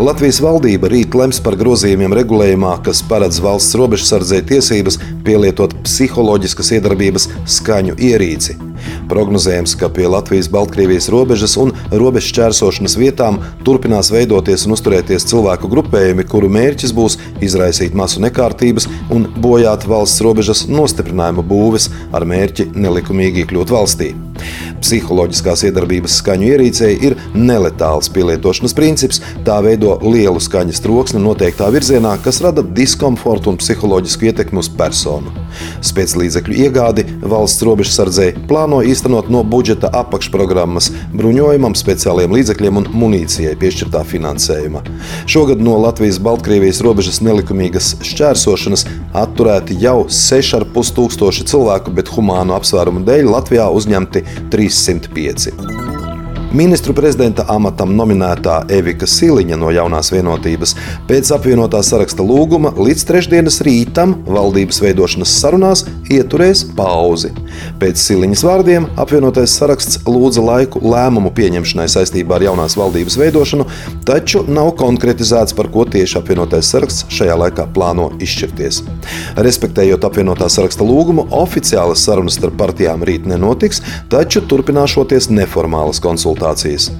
Latvijas valdība rīt lems par grozījumiem regulējumā, kas paredz valsts robežsardzē tiesības pielietot psiholoģiskas iedarbības skaņu ierīci. Prognozējams, ka pie Latvijas-Baltkrievijas robežas un robežu šķērsošanas vietām turpinās veidoties un uzturēties cilvēku grupējumi, kuru mērķis būs izraisīt masu nekārtības un bojāt valsts robežas nostiprinājumu būves ar mērķi nelikumīgi iekļūt valstī. Psiholoģiskās iedarbības skaņu ierīcei ir neletāls pielietošanas princips. Tā veido lielu skaņas troksni noteiktā virzienā, kas rada diskomfortu un psiholoģisku ietekmi uz personu. Spēclīdzekļu iegādi valsts robežsardzei plāno īstenot no budžeta apakšprogrammas bruņojumam, speciāliem līdzekļiem un munīcijai piešķirtā finansējuma. Šogad no Latvijas-Baltkrievijas robežas nelikumīgas šķērsošanas atturēti jau 6,5 tūkstoši cilvēku, bet humānu apsvērumu dēļ Latvijā uzņemti 305. Ministru prezidenta amatam nominētā Evika Siliņa no jaunās vienotības pēc apvienotā saraksta lūguma līdz trešdienas rītam valdības veidošanas sarunās ieturēs pauzi. Pēc Siliņas vārdiem apvienotais saraksts lūdza laiku lēmumu pieņemšanai saistībā ar jaunās valdības veidošanu, taču nav konkretizēts, par ko tieši apvienotais saraksts šajā laikā plāno izšķirties. Respektējot apvienotā saraksta lūgumu, oficiālas sarunas starp partijām rīt nenotiks, taču turpināšoties neformālas konsultācijas konsultācijas.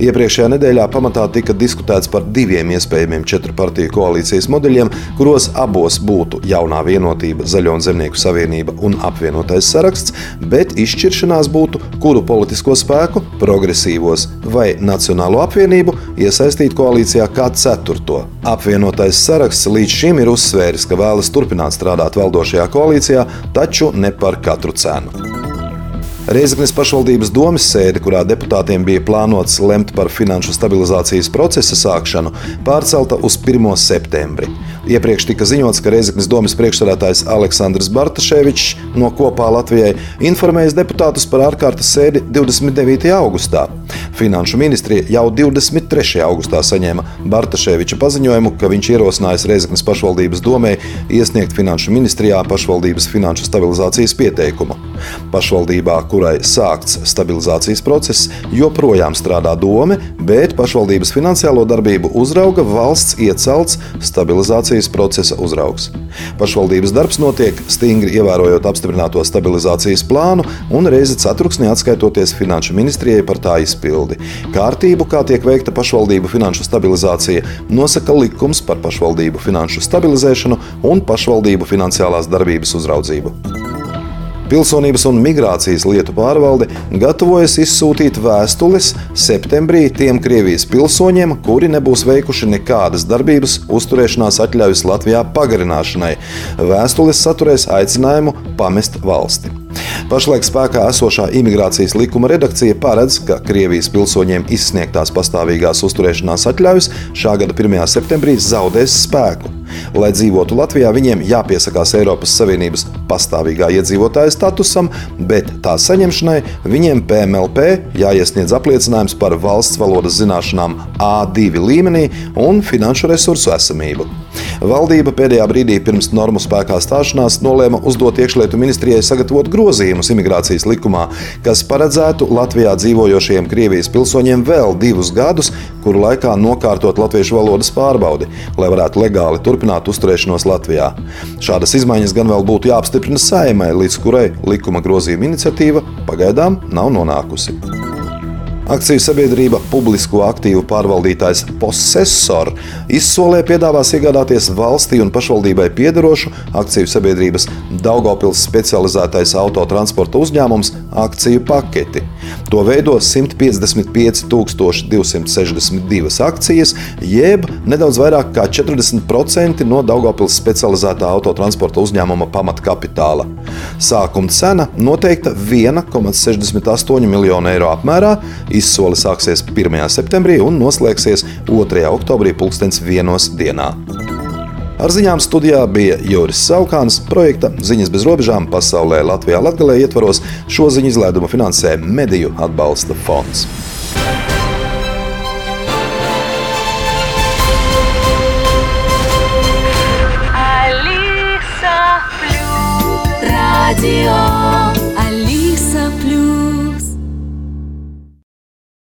Iepriekšējā nedēļā pamatā tika diskutēts par diviem iespējamiem četru partiju koalīcijas modeļiem, kuros abos būtu jaunā vienotība, Zaļo un Zemnieku savienība un apvienotais saraksts, bet izšķiršanās būtu, kuru politisko spēku, progresīvos vai Nacionālo apvienību iesaistīt koalīcijā kā ceturto. Apvienotais saraksts līdz šim ir uzsvēris, ka vēlas turpināt strādāt valdošajā koalīcijā, taču ne par katru cenu. Reizeknas pašvaldības domas sēde, kurā deputātiem bija plānots lemt par finanšu stabilizācijas procesa sākšanu, pārcelta uz 1. septembri. Iepriekš tika ziņots, ka Reizeknas domas priekšsēdētājs Aleksandrs Bartaševičs no kopā Latvijai informējas deputātus par ārkārtas sēdi 29. augustā. Finanšu ministrija jau 23. augustā saņēma Bartaševiča paziņojumu, ka viņš ierosinājis Reizeknas pašvaldības domē iesniegt Finanšu ministrijā pašvaldības finanšu stabilizācijas pieteikumu. Pašvaldībā, kurai sākts stabilizācijas process, joprojām strādā dome, bet pašvaldības finansiālo darbību uzrauga valsts iecelts stabilizācijas procesa uzraugs. Pašvaldības darbs notiek stingri ievērojot apstiprināto stabilizācijas plānu un reizi ceturksnī atskaitoties Finanšu ministrijai par tā izpildi. Kārtību, kā tiek veikta pašvaldību finanšu stabilizācija, nosaka likums par pašvaldību finanšu stabilizēšanu un pašvaldību finansiālās darbības uzraudzību. Pilsonības un migrācijas lietu pārvalde gatavojas izsūtīt vēstules septembrī tiem Krievijas pilsoņiem, kuri nebūs veikuši nekādas darbības uzturēšanās atļaujas Latvijā pagarināšanai. Vēstules saturēs aicinājumu pamest valsti. Pašlaik spēkā esošā imigrācijas likuma redakcija paredz, ka Krievijas pilsoņiem izsniegtās pastāvīgās uzturēšanās atļaujas šā gada 1. septembrī zaudēs spēku. Lai dzīvotu Latvijā, viņiem jāpiesakās Eiropas Savienības pastāvīgā iedzīvotāja statusam, bet tā saņemšanai viņiem PMLP jāiesniedz apliecinājums par valsts valodas zināšanām A2 līmenī un finanšu resursu esamību. Valdība pēdējā brīdī pirms normu spēkā stāšanās nolēma uzdot iekšlietu ministrijai sagatavot grozījumus imigrācijas likumā, kas paredzētu Latvijā dzīvojošiem Krievijas pilsoņiem vēl divus gadus, kuru laikā nokārtot latviešu valodas pārbaudi, lai varētu legāli turpināt uzturēšanos Latvijā. Šādas izmaiņas gan vēl būtu jāapstiprina saimai, līdz kurai likuma grozījuma iniciatīva pagaidām nav nonākusi. Akciju sabiedrība publisko aktīvu pārvaldītājs Possessor izsolē piedāvās iegādāties valstī un pašvaldībai piederošu akciju sabiedrības Daugopils specializētais autotransporta uzņēmums akciju paketi. To veido 155,262 akcijas, jeb nedaudz vairāk kā 40% no Daugopils specializētā autotransporta uzņēmuma pamatkapitāla. Sākuma cena noteikta 1,68 miljonu eiro apmērā. Izsole sāksies 1. septembrī un noslēgsies 2. oktobrī, 2001. dienā. Ar ziņām studijā bija Juris Saukāns. Projekta Ziņas bez robežām pasaulē Latvijā Latgalē ietvaros šo ziņu izlaidumu finansē Mediju atbalsta fonds.